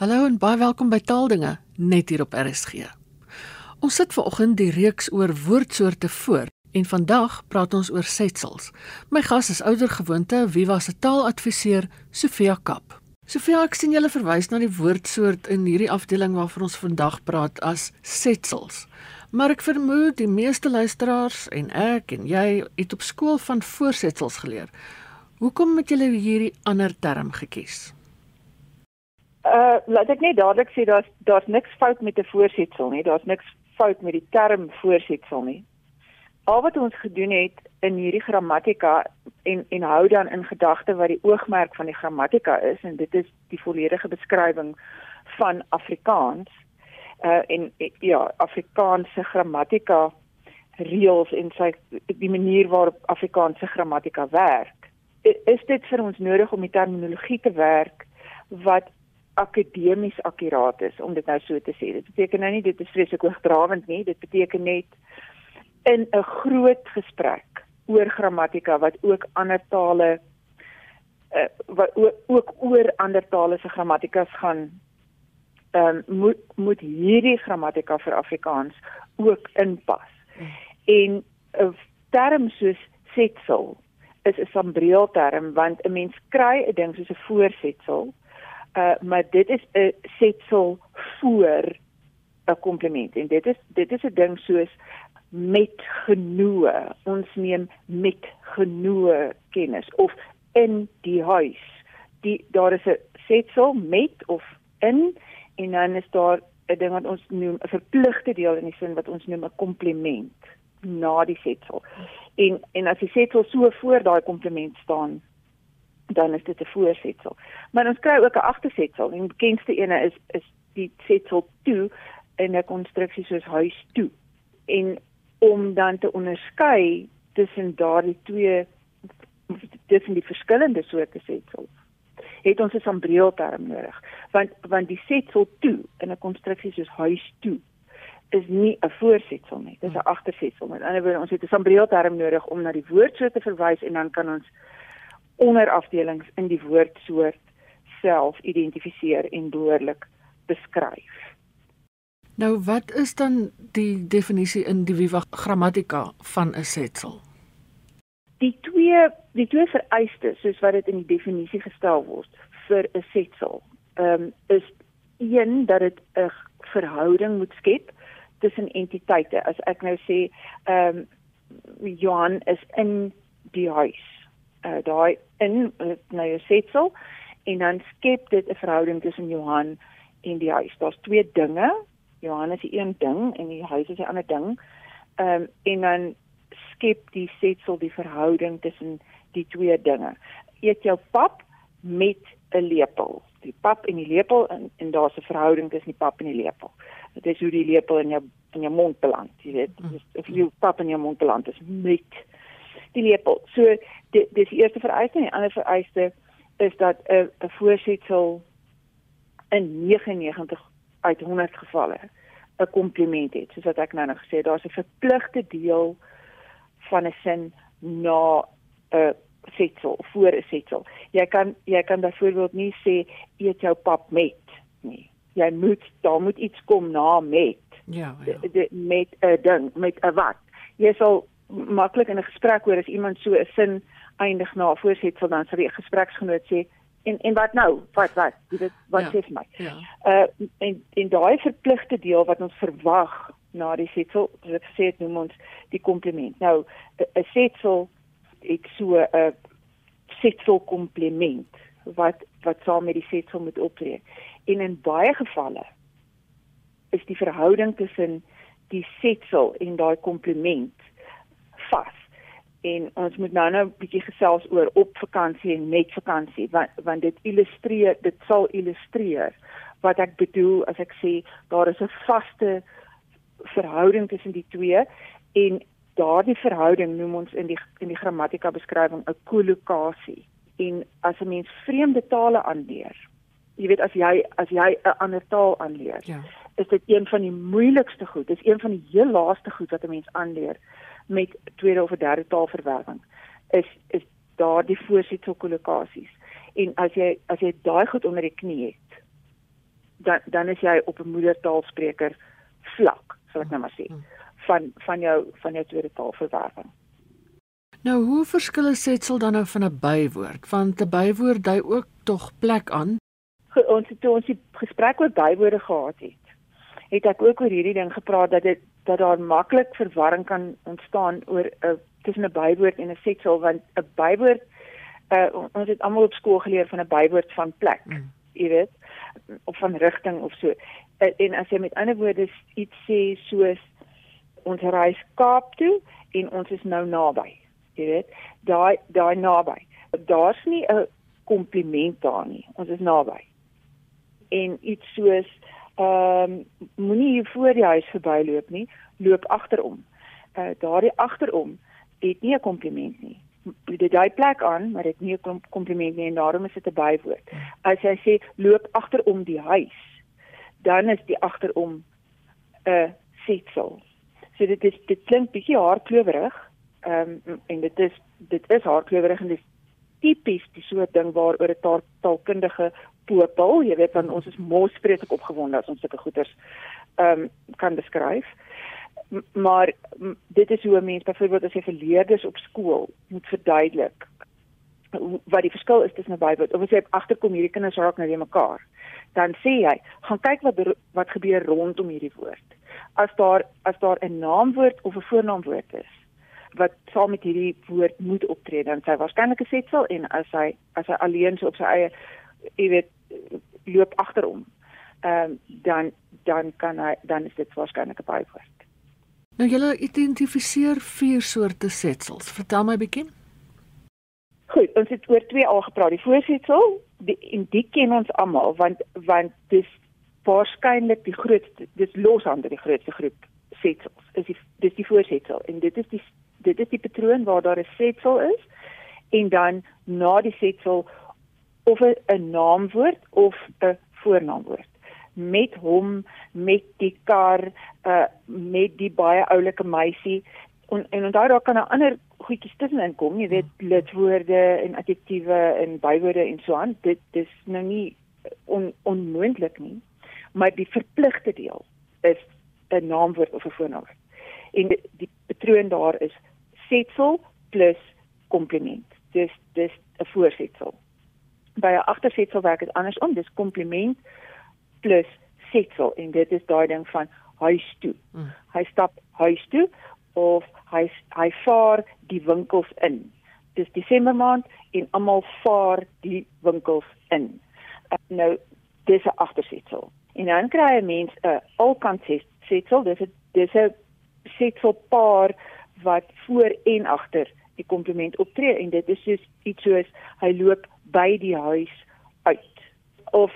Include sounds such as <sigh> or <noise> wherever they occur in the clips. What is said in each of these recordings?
Hallo en baie welkom by Taaldinge net hier op RSG. Ons sit vanoggend die reeks oor woordsoorte voor en vandag praat ons oor setsels. My gas is ouer gewoonte Viva se taaladviseur Sofia Kap. Sofia, ek sien julle verwys na die woordsoort in hierdie afdeling waarvan ons vandag praat as setsels. Maar ek vermoed die meeste luisteraars en ek en jy het op skool van voorsetsels geleer. Hoekom het julle hierdie ander term gekies? Uh laat ek net dadelik sê daar's daar's niks fout met 'n voorsetsel nie. Daar's niks fout met die term voorsetsel nie. Al wat ons gedoen het in hierdie grammatika en en hou dan in gedagte wat die oogmerk van die grammatika is en dit is die volledige beskrywing van Afrikaans. Uh en ja, Afrikaanse grammatika reëls en sy die manier waarop Afrikaanse grammatika werk. Is dit vir ons nodig om die terminologie te werk wat akademies akkuraat is om dit nou so te sê. Dit beteken nou nie dit is vreeslik hoogdrawend nie, dit beteken net in 'n groot gesprek oor grammatika wat ook ander tale uh, wat ook oor ander tale se grammatikas gaan ehm um, moet moet hierdie grammatika vir Afrikaans ook inpas. En 'n term soos setsel is 'n sambreelterm want 'n mens kry 'n ding soos 'n voorsetsel Uh maar dit is 'n setsel voor 'n kompliment en dit is dit is 'n ding soos met genoe. Ons neem met genoe kennis of in die huis. Die daar is 'n setsel met of in en dan is daar 'n ding wat ons noem 'n verpligte deel in die sin wat ons noem 'n kompliment na die setsel. En en as die setsel so voor daai kompliment staan, dan is dit 'n voorsetsel. Maar ons kry ook 'n agtersetsel. Die bekendste ene is is die setsel toe in 'n konstruksie soos huis toe. En om dan te onderskei tussen daardie twee tussen die verskillende soorte setsels het ons 'n sambreelterm nodig want want die setsel toe in 'n konstruksie soos huis toe is nie 'n voorsetsel nie dis 'n agtersetsel met ander woorde ons het 'n sambreelterm nodig om na die woord so te verwys en dan kan ons onderafdelings in die woordsoort self identifiseer en behoorlik beskryf. Nou wat is dan die definisie in die Viva grammatika van 'n setsel? Die twee die twee vereistes soos wat dit in die definisie gestel word vir 'n setsel, ehm um, is een dat dit 'n verhouding moet skep tussen entiteite. As ek nou sê ehm um, Johan is in die huis uh, daai in uh, na jou setsel en dan skep dit 'n verhouding tussen Johan en die huis. Daar's twee dinge. Johan is die een ding en die huis is die ander ding. Ehm um, en dan skep die setsel die verhouding tussen die twee dinge. Eet jou pap met 'n lepel. Die pap en die lepel en, en daar's 'n verhouding tussen die pap en die lepel. Dit is hoe die lepel in jou in jou mond beland, jy weet. Mm. Of jy pap in jou mond beland is met die lepel. So dis die eerste vereiste en die ander vereiste is dat 'n 'n voorsetsel in 99 uit 100 gevalle 'n kompliment het. Soos wat ek nou nog gesê het, daar's 'n verpligte deel van 'n sin na 'n setsel voor 'n setsel. Jy kan jy kan byvoorbeeld nie sê eet jou pap met nie. Jy moet daar moet iets kom na met. Ja, ja. De, de, met 'n ding, met 'n wat. Jy sal maklik in 'n gesprek hoor as iemand so 'n sin eindig na 'n voorsetsel dan sal die gespreksgenoot sê en en wat nou? Wat wat? Dit wat ja, sê vir my? Ja. Uh en en daai verpligte deel wat ons verwag na die setsel, soos ek gesê het, noem ons die kompliment. Nou 'n setsel het so 'n setsel kompliment wat wat saam met die setsel moet optree. En in baie gevalle is die verhouding tussen die setsel en daai kompliment vas. En ons moet nou nou 'n bietjie gesels oor op vakansie en met vakansie want want dit illustreer dit sal illustreer wat ek bedoel as ek sê daar is 'n vaste verhouding tussen die twee en daardie verhouding noem ons in die in die grammatika beskrywing 'n kollokasie. En as 'n mens vreemde tale aanleer, jy weet as jy as jy 'n ander taal aanleer, ja. is dit een van die moeilikste goed. Dit is een van die heel laaste goed wat 'n mens aanleer met tweede of derde taalverwerwing is is daar die voorsetsel kollokasies. En as jy as jy daai goed onder die knie het, dan dan is jy op 'n moedertaalspreker vlak, sal ek nou maar sê, hmm. van van jou van jou tweede taalverwerwing. Nou, hoe verskil 'n setsel dan nou van 'n bywoord? Want 'n bywoord dui ook tog plek aan. Ons het toe ons die gesprek oor bywoorde gehad het, het ek ook oor hierdie ding gepraat dat dit dat daar maklik verwarring kan ontstaan oor 'n uh, tussen 'n bywoord en 'n setsel want 'n bywoord uh, ons het almal op skool geleer van 'n bywoord van plek, mm. jy weet, of van rigting of so. Uh, en as jy met ander woorde iets sê soos ons reis Kaap toe en ons is nou naby, jy weet, daai daai naby. Daar's nie 'n kompliment daar nie. Ons is naby. En iets soos ehm um, moenie hier voor die huis verbyloop nie, loop agterom. Uh daardie agterom het nie 'n kompliment nie. Dit daai plek aan, maar dit nie 'n kompliment nie en daarom is dit 'n bywoord. As jy sê loop agterom die huis, dan is die agterom 'n setsel. So dit is dit klink bietjie haarklewerig. Ehm um, en dit is dit is haarklewerig en dit is tipies die soort ding waaroor 'n taalkundige popel, jy weet dan ons is mos vreeslik opgewonde as ons sulke goeters ehm um, kan beskryf. M maar dit is hoe 'n mens byvoorbeeld as jy vir leerders op skool moet verduidelik wat die verskil is tussen 'n bywoord of as jy agterkom hierdie kinders raak nou weer mekaar dan sê jy gaan kyk wat wat gebeur rondom hierdie woord as daar as daar 'n naamwoord of 'n voornaamwoord is wat saam met hierdie woord moet optree dan sy waarskynlik 'n setsel en as hy as hy alleen so op sy eie jy weet loop agterom. Ehm um, dan dan kan hy dan is dit waarskynlik 'n bywoord. Nou julle identifiseer vier soorte setsels. Vertel my bietjie. Goed, ons het oor twee al gepraat. Die voorsetsel, die en die ken ons almal want want dis waarskynlik die grootste dis los aan die grootste groep setsels. Is die dis die voorsetsel en dit is die dit is die patroon waar daar 'n setsel is en dan na die setsel of 'n naamwoord of 'n voornaamwoord. Met hom met die kar uh met die baie oulike meisie. En en onthou daar kan 'n ander goedjies tussenin kom jy weet lidwoorde en adjektiewe en bywoorde en so aan. Dit dis nou nie on, onmoontlik nie. Maar die verpligte deel is 'n naamwoord of 'n voornaamwoord. En die, die patroon daar is setsel plus komplement dis dis 'n voorsetsel by 'n agtersetsel werk dit andersom dis komplement plus setsel en dit is daai ding van huis toe. Mm. Hy stap huis toe of hy hy vaar die winkels in. Dis Desember maand en almal vaar die winkels in. Uh, nou dis 'n agtersetsel. En dan kry 'n mens 'n alkant setsel, dis 'n dis 'n setsel paar wat voor en agter die komplement optree en dit is soos iets soos hy loop by die huis uit of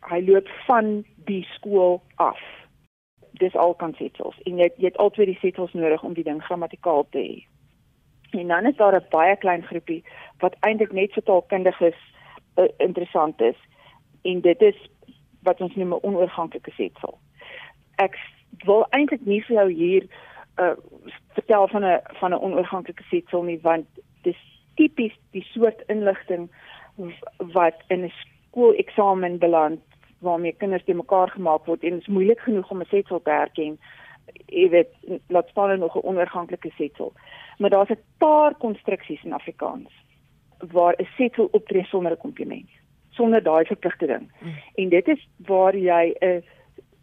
hy loop van die skool af. Dis al konseptuals en jy jy het altyd die setsels nodig om die ding grammatikaal te hê. En dan is daar 'n baie klein groepie wat eintlik net vir taalkundiges uh, interessant is en dit is wat ons noem 'n onoorganklike setsel. Ek wil eintlik nie vir jou hier uh vertel van 'n van 'n onoorganklike setsel nie want dis tipies die soort inligting wat in 'n skooleksamen beland waarmee kinders te mekaar gemaak word en dit is moeilik genoeg om 'n setsel te herken. Jy weet, laat staan nog 'n onoorganklike setsel. Maar daar's 'n paar konstruksies in Afrikaans waar 'n setsel optree sonder 'n komplement, sonder daai verpligte ding. Mm. En dit is waar jy 'n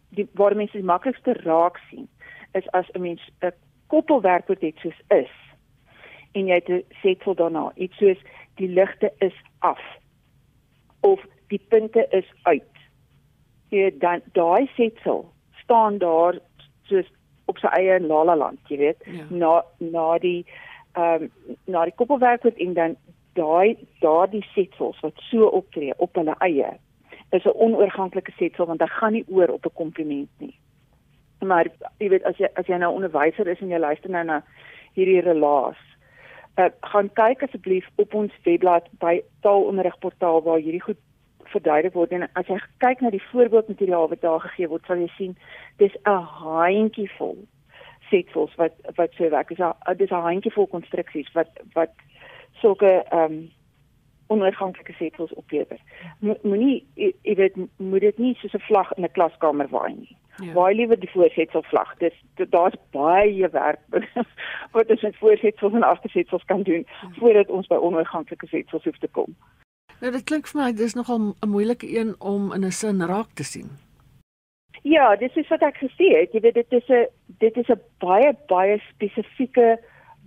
die waar mense die maklikste raak sien is as 'n mens 'n koppelwerkwoord het soos is en jy het 'n setsel daarna, iets soos die ligte is af of die punte is uit. Jy dan daai setsel staan daar soos op sy eie in Lalaland, jy weet, ja. na na die ehm um, na die koppelwerk wat en dan daai daardie setsels wat so optree op hulle eie is 'n onoorganklike setsel want dit gaan nie oor op 'n kompliment nie. Maar jy weet as jy as jy nou onderwyser is en jy luister nou na hierdie relaas uh, gaan kyk asseblief op ons webblad by taalonderrigportaal waar hierdie goed verduidelik word en as jy kyk na die voorbeeldmateriaal wat daar gegee word sal jy sien dis 'n handjie vol setsels wat wat so werk is dis 'n handjie vol konstruksies wat wat sulke ehm um, onoorganklike setsels oplewer. Moenie jy weet moet dit nie soos 'n vlag in 'n klaskamer waai nie. Ja. Waai liewer die voorsetsel vlag. Dis daar's baie werk <laughs> wat ons met voorsetsels en agtersetsels kan doen ja. voordat ons by onoorganklike setsels hoef te kom. Nou dit klink vir my dis nogal 'n moeilike een om in 'n sin raak te sien. Ja, dis is wat ek gesê het. Jy weet dit is 'n dit is 'n baie baie spesifieke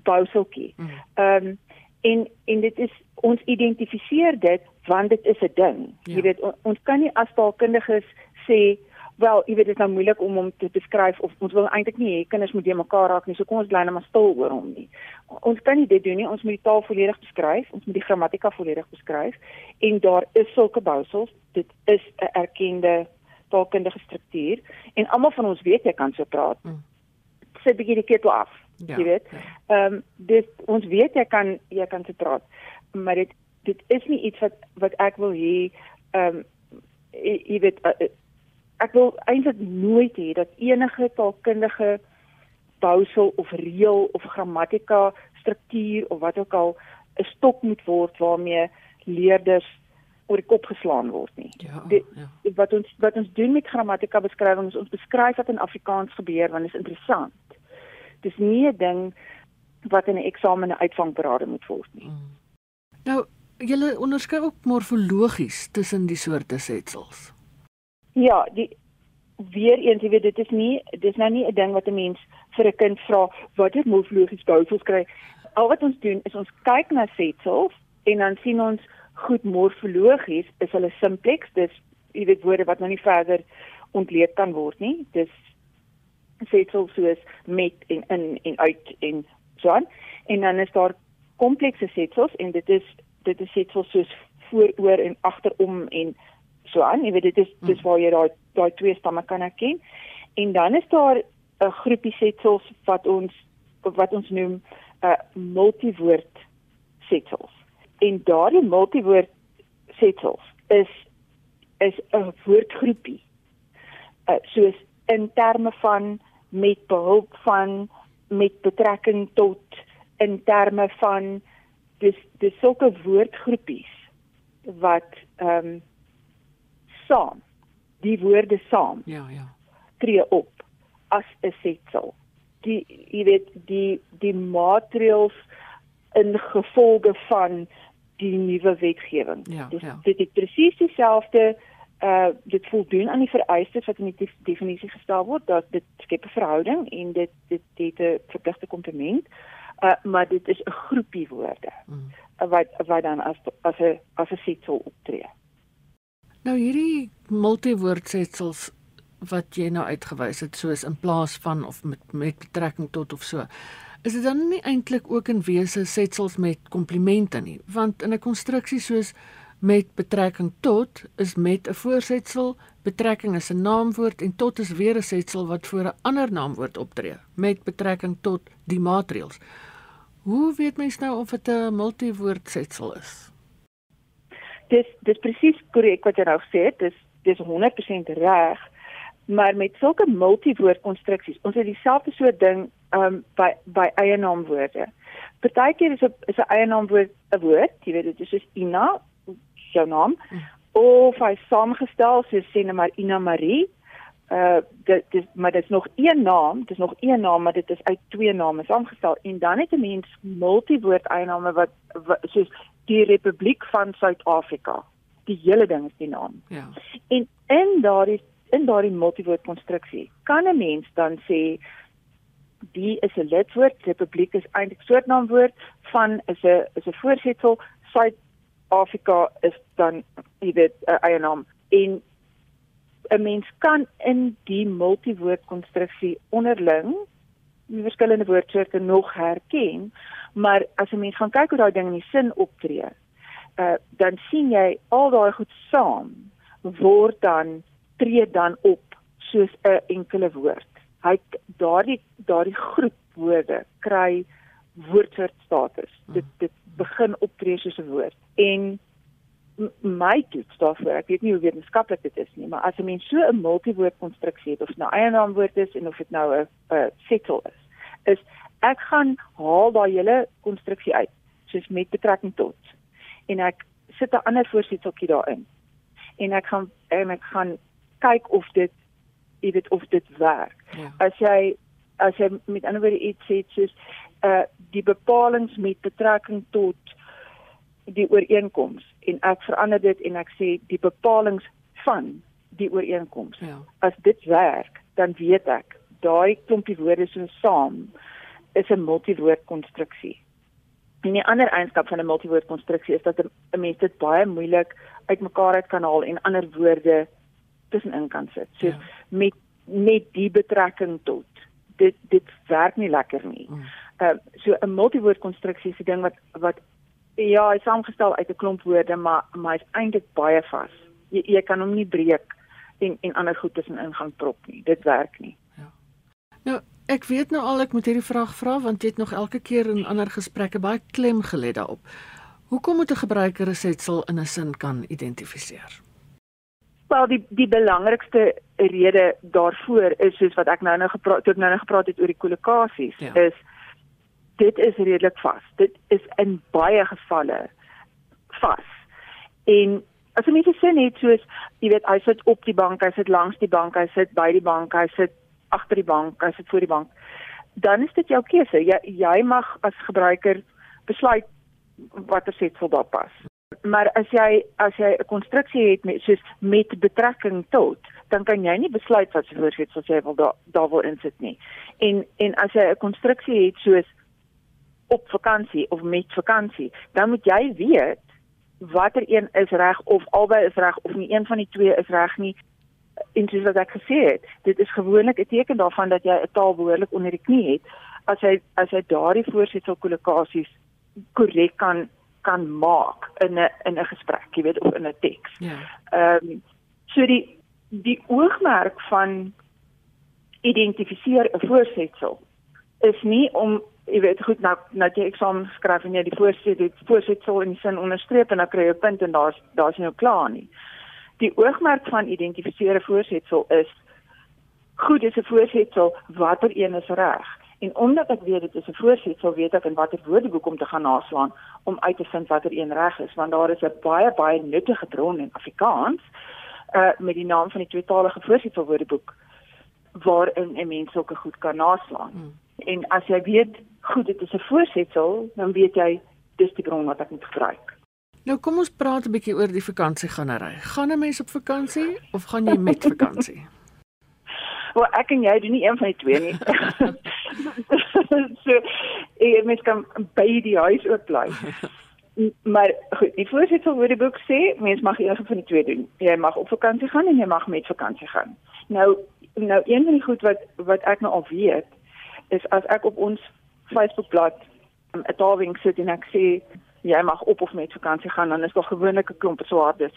bouseltjie. Mm. Ehm mm. um, en en dit is ons identifiseer dit want dit is 'n ding. Ja. Jy weet on, ons kan nie as taalkundiges sê wel, jy weet dit is nou moeilik om hom te beskryf of ons wil eintlik nie hê kinders moet mekaar raak nie. So kom ons bly net maar stil oor hom nie. Ons kan nie dit doen nie. Ons moet die taal volledig beskryf. Ons moet die grammatika volledig beskryf en daar is sulke bousels. Dit is 'n erkende taalkundige struktuur en almal van ons weet jy kan so praat. Mm. Sit bietjie die ketel af. Ja, jy weet. Ja. Ehm ja. um, dit ons weet jy kan jy kan so praat. Maar dit dit is nie iets wat wat ek wil hê ehm um, jy weet uh, ek wil eintlik nooit hê dat enige taalkundige bousel of reël of grammatika struktuur of wat ook al 'n stok moet word waarmee leerders oor die kop geslaan word nie. Ja, die, ja. Wat ons wat ons doen met grammatika beskrywings is ons beskryf wat in Afrikaans gebeur want dit is interessant. Dis nie 'n ding wat in 'n eksamen 'n uitvangberade moet word nie. Mm. Nou, julle onderskei ook morfologies tussen die soorte setsels. Ja, die weer eens, jy weet dit is nie dis nou nie 'n ding wat 'n mens vir 'n kind vra wat het morfologies bousels kry. Al wat ons doen is ons kyk na setsels en dan sien ons goed morfologies is hulle simplex, dis jy weet woorde wat nou nie verder ontleed kan word nie. Dis setsels soos met en in en uit en so aan. En dan is daar komplekse setsels en dit is dit is setsels soos vooroor en agterom en so aan. Jy weet dit is dis waar jy daai daai twee stamme kan herken. En dan is daar 'n groepie setsels wat ons wat ons noem 'n uh, multiwoord setsels. En daardie multiwoord setsels is is 'n woordgroepie. Uh, soos in terme van met behulp van met betrekking tot in terme van dis dis sulke woordgroepies wat ehm um, saam. Die woorde saam. Ja, ja. tree op as 'n setsel. Die jy weet die die maatreëls in gevolge van die nuwe wetgewing. Ja, dus, ja. Dit is presies dieselfde uh dit voldoen aan die vereistes wat in die definisie gestel word dat dit skep 'n verhouding en dit dit het 'n verpligte komplement. Uh maar dit is 'n groepie woorde mm. wat wat dan as as 'n as 'n setsel optree. Nou hierdie multiwoordsetsels wat jy nou uitgewys het soos in plaas van of met met betrekking tot of so. Is dit dan nie eintlik ook in wese setsels met komplimente nie? Want in 'n konstruksie soos met betrekking tot is met 'n voorsetsel, betrekking is 'n naamwoord en tot is weer 'n setsel wat voor 'n ander naamwoord optree met betrekking tot die maatreëls. Hoe weet mens nou of dit 'n multiwoordsetsel is? Dis dis presies korrek wat jy nou gesê het dis dis 100% reg maar met sulke multiwoord konstruksies ons het dieselfde soort ding um, by by eie naamwoorde partykeer is 'n is 'n eie naamwoord 'n woord jy weet dit is soos Ina jou naam hm. of hy saamgestel soos sê net maar Ina Marie uh dit dis maar dit's nog een naam, dis nog een naam, maar dit is uit twee name saamgestel en dan het 'n mens multiwoord eiename wat, wat soos die Republiek van Suid-Afrika. Die hele ding is die naam. Ja. En in daardie in daardie multiwoord konstruksie kan 'n mens dan sê die is 'n lidwoord, Republiek is eintlik soortnaamwoord van is 'n is 'n voorsetsel, Suid-Afrika is dan jy weet 'n eie naam en 'n mens kan in die multiwoord konstruksie onderling die verskillende woordsoorte nog herken, maar as 'n mens gaan kyk hoe daai ding in die sin optree, uh dan sien jy al daai goed saam word dan tree dan op soos 'n enkele woord. Hy daardie daardie groep woorde kry woordsoort status. Dit dit begin optree soos 'n woord. En my toets daarvoor. Ek weet nie hoe wetenskaplik dit is nie, maar as 'n mens so 'n multiwoord konstruksie het of nou eie naamwoord is en of dit nou 'n 'n settle is, is ek gaan haal daai hele konstruksie uit, soos met betrekking tot. En ek sit 'n ander voorsitseltjie daarin. En ek gaan en ek gaan kyk of dit jy weet of dit werk. Ja. As jy as jy met ander woorde iets sê soos uh die bepalinge met betrekking tot die ooreenkoms en ek verander dit en ek sê die bepalinge van die ooreenkoms. Ja. As dit werk, dan weet ek daai klompie woorde so saam is 'n multiwoord konstruksie. En die ander eienskap van 'n multiwoord konstruksie is dat 'n mens dit baie moeilik uitmekaar uit kan haal en ander woorde tussenin kan sit. So ja. met met die betrekking tot dit dit werk nie lekker nie. Mm. Uh so 'n multiwoord konstruksie is 'n ding wat wat ja, hy saamgestel uit 'n klomp woorde, maar maar hy's eintlik baie vas. Jy jy kan hom nie breek en en ander goed tussenin gaan prop nie. Dit werk nie. Ja. Nou, ek weet nou al ek moet hierdie vraag vra want jy het nog elke keer in ander gesprekke baie klem gelê daarop. Hoekom moet 'n gebruiker 'n setsel in 'n sin kan identifiseer? Wel die die belangrikste rede daarvoor is soos wat ek nou nou gepraat het, nou nou gepraat het oor die kolokasies ja. is dit is redelik vas. Dit is in baie gevalle vas. En as jy net sê net soos jy weet hy sit op die bank, hy sit langs die bank, hy sit by die bank, hy sit agter die bank, hy sit voor die bank, dan is dit jou keuse. Jy jy mag as gebruiker besluit watter setsel daar pas. Maar as jy as jy 'n konstruksie het met soos met betrekking tot dan kan jy nie besluit wat se voorsetsel jy wil daar daar wil insit nie. En en as jy 'n konstruksie het soos op vakansie of met vakansie, dan moet jy weet watter een is reg of albei is reg of nie een van die twee is reg nie. En soos wat ek gesê het, dit is gewoonlik 'n teken daarvan dat jy 'n taal behoorlik onder die knie het as jy as jy daardie voorsetsel kollokasies korrek kan kan maak in 'n in 'n gesprek, jy weet of in 'n teks. Ja. Ehm um, so die die oogmerk van identifiseer 'n voorsetsel is nie om jy weet goed nou nou jy eksamen skryf en jy die voorsit die voorsitsel in die sin onderstreep en dan kry jy 'n punt en daar's daar's nou klaar nie. Die oogmerk van identifiseer 'n voorsitsel is goed is 'n voorsitsel watter een is reg. En omdat ek weet dit is 'n voorsitsel, weet ek in watter woordeboek om te gaan naslaan om uit te vind watter een reg is, want daar is 'n baie baie nuttige bron in Afrikaans uh met die naam van die tweetalige voorsitsel woordeboek waarin 'n mens sulke goed kan naslaan. Hmm. En as jy weet goed, dit is 'n voorsetsel, dan weet jy dis die bron wat ek moet gebruik. Nou kom ons praat 'n bietjie oor die vakansieganery. Gaan 'n mens op vakansie of gaan jy met vakansie? <laughs> Wel, ek en jy doen nie een van die twee nie. <laughs> so, ek mens kan by die huis ook bly. <laughs> Maar goed, die voorsetsel word die boek sê, mens mag een van die twee doen. Jy mag op vakansie gaan en jy mag met vakansie gaan. Nou, nou een van die goed wat wat ek nou al weet, is as ek op ons Facebookblad 'n um, tawing sit en ek sê jy mag op of met vakansie gaan dan is daar gewoonlik 'n klomp swaardes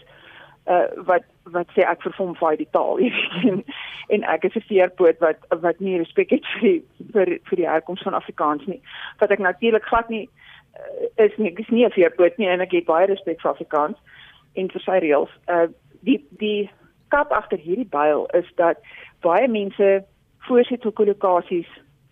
uh wat wat sê ek vervom vir die taal <laughs> en, en ek is 'n veerpoot wat wat nie respek het vir die, vir vir die herkoms van Afrikaans nie. Wat ek natuurlik glad nie uh, is nie ek is nie 'n veerpoot nie en ek het baie respek vir Afrikaans en vir sy reëls. Uh die die kap agter hierdie byl is dat baie mense voorsitselkolokasies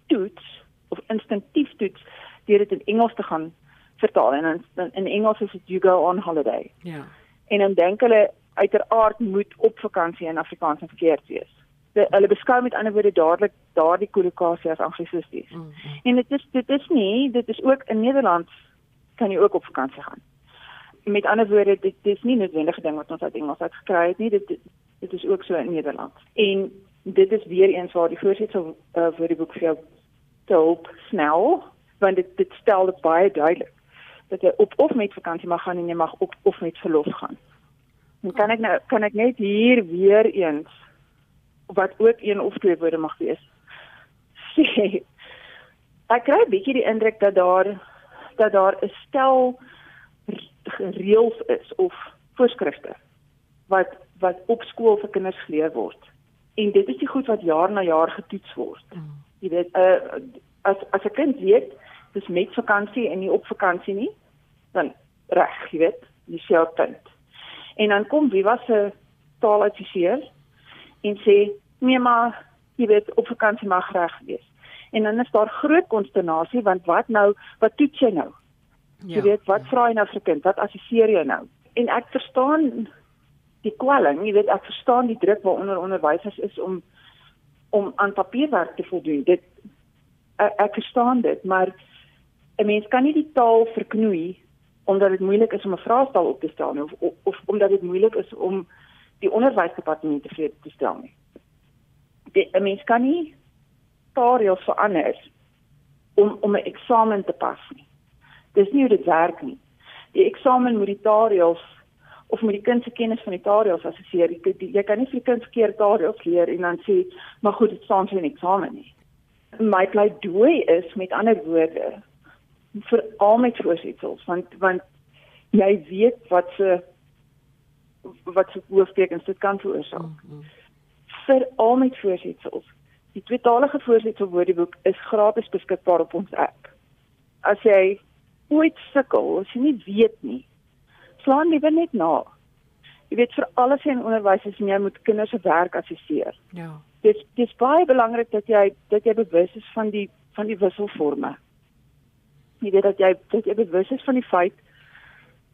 toets of instinktief toets deur dit in Engels te gaan vertaal en in, in Engels is dit you go on holiday. Ja. En dan dink hulle uiteraard moet op vakansie in Afrikaans en verkeerd wees. De, hulle beskou met ander woorde dadelik daardie kollokasie as anglisisties. Mm -hmm. En dit is dit is nie, dit is ook in Nederland kan jy ook op vakansie gaan. Met ander woorde, dit, dit is nie noodwendige ding wat ons uit Engels uit gekry het nie. Dit dit is ook so in Nederland. En dit is weer eens waar die voorsitsel uh, vir die boek vir jou te hulp snel want dit dit stel dit baie duidelik dat jy op of met vakansie mag gaan en jy mag op of met verlof gaan. En kan ek nou kan ek net hier weer eens wat ook een of twee woorde mag wees. <laughs> Sê ek kry 'n bietjie die indruk dat daar dat daar 'n stel reëls is of voorskrifte wat wat op skool vir kinders geleer word. En dit is die goed wat jaar na jaar getoets word. Mm jy weet uh, as as 'n kind weet dis met vakansie en nie op vakansie nie dan reg jy weet op punt. En dan kom was 'n taaladviseur en sê nee maar jy weet op vakansie mag reg wees. En dan is daar groot konsternasie want wat nou wat toets jy nou? Ja, jy weet wat ja. vra jy nou vir kind? Wat assesseer jy nou? En ek verstaan die kwelling, jy weet ek verstaan die druk waaronder onderwysers is om om aan papierwerk te voldoen. Dit ek, ek verstaan dit, maar 'n mens kan nie die taal verknoei omdat dit moeilik is om 'n vraestel op te stel of, of of omdat dit moeilik is om die onderwysdepartement tevrede te stel nie. Die 'n mens kan nie taalreëls verander om om 'n eksamen te pas nie. Dis nie hoe dit werk nie. Die eksamen moet die taalreëls of met die kind se kennis van die taalreëls assosieer. Jy, jy kan nie vir die kind verkeerd taalreëls leer en dan sê, maar goed, dit staan vir 'n eksamen nie. My pleidooi is met ander woorde vir al met voorsetsels want want jy weet wat se wat se hooftekens dit kan veroorsaak. Mm -hmm. Vir al met voorsetsels. Die tweetalige voorsetsel woordeboek is gratis beskikbaar op ons app. As jy ooit sukkel, as jy nie weet nie, slaan liewer net na. Jy weet vir alles in onderwys is jy moet kinders se werk assesseer. Ja. Dit dis baie belangrik dat jy dat jy bewus is van die van die wisselforme jy weet dat jy dat jy bewus is van die feit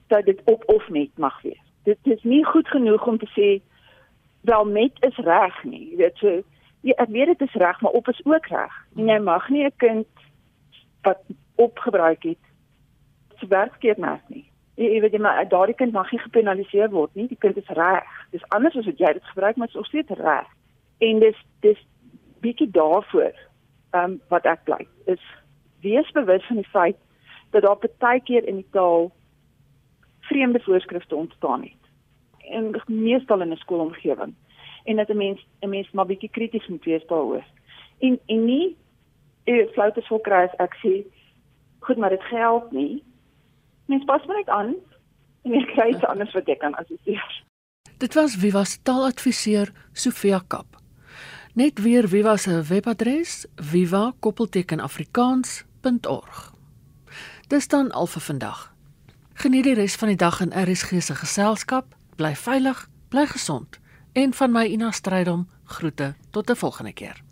dat dit op of net mag wees. Dit is nie goed genoeg om te sê wel met is reg nie. Jy weet so ja, ek weet dit is reg, maar op is ook reg. En jy mag nie 'n kind wat opgebruik het se werkskeer merk nie. Jy, jy weet jy maar daardie kind mag nie gepenaliseer word nie. Die kind is reg. Dis anders as wat jy dit gebruik, maar dit is nog steeds reg. En dis dis bietjie daarvoor ehm um, wat ek bly is wees bewus van die feit dat daar baie keer in die taal vreemde voorskrifte ontstaan het. En meestal in 'n skoolomgewing en dat 'n mens 'n mens maar bietjie krities moet wees daaroor. En en nie e floute sou kry as ek sê goed maar dit geld nie. Mens pas maar net aan en jy kry iets anders wat jy kan assesseer. Dit was wie was taaladviseur Sofia Kap. Net weer was 'n webadres viva rsg.org. Dis dan al vir vandag. Geniet die res van die dag in RSG se geselskap. Bly veilig, bly gesond en van my Ina Strydom groete tot 'n volgende keer.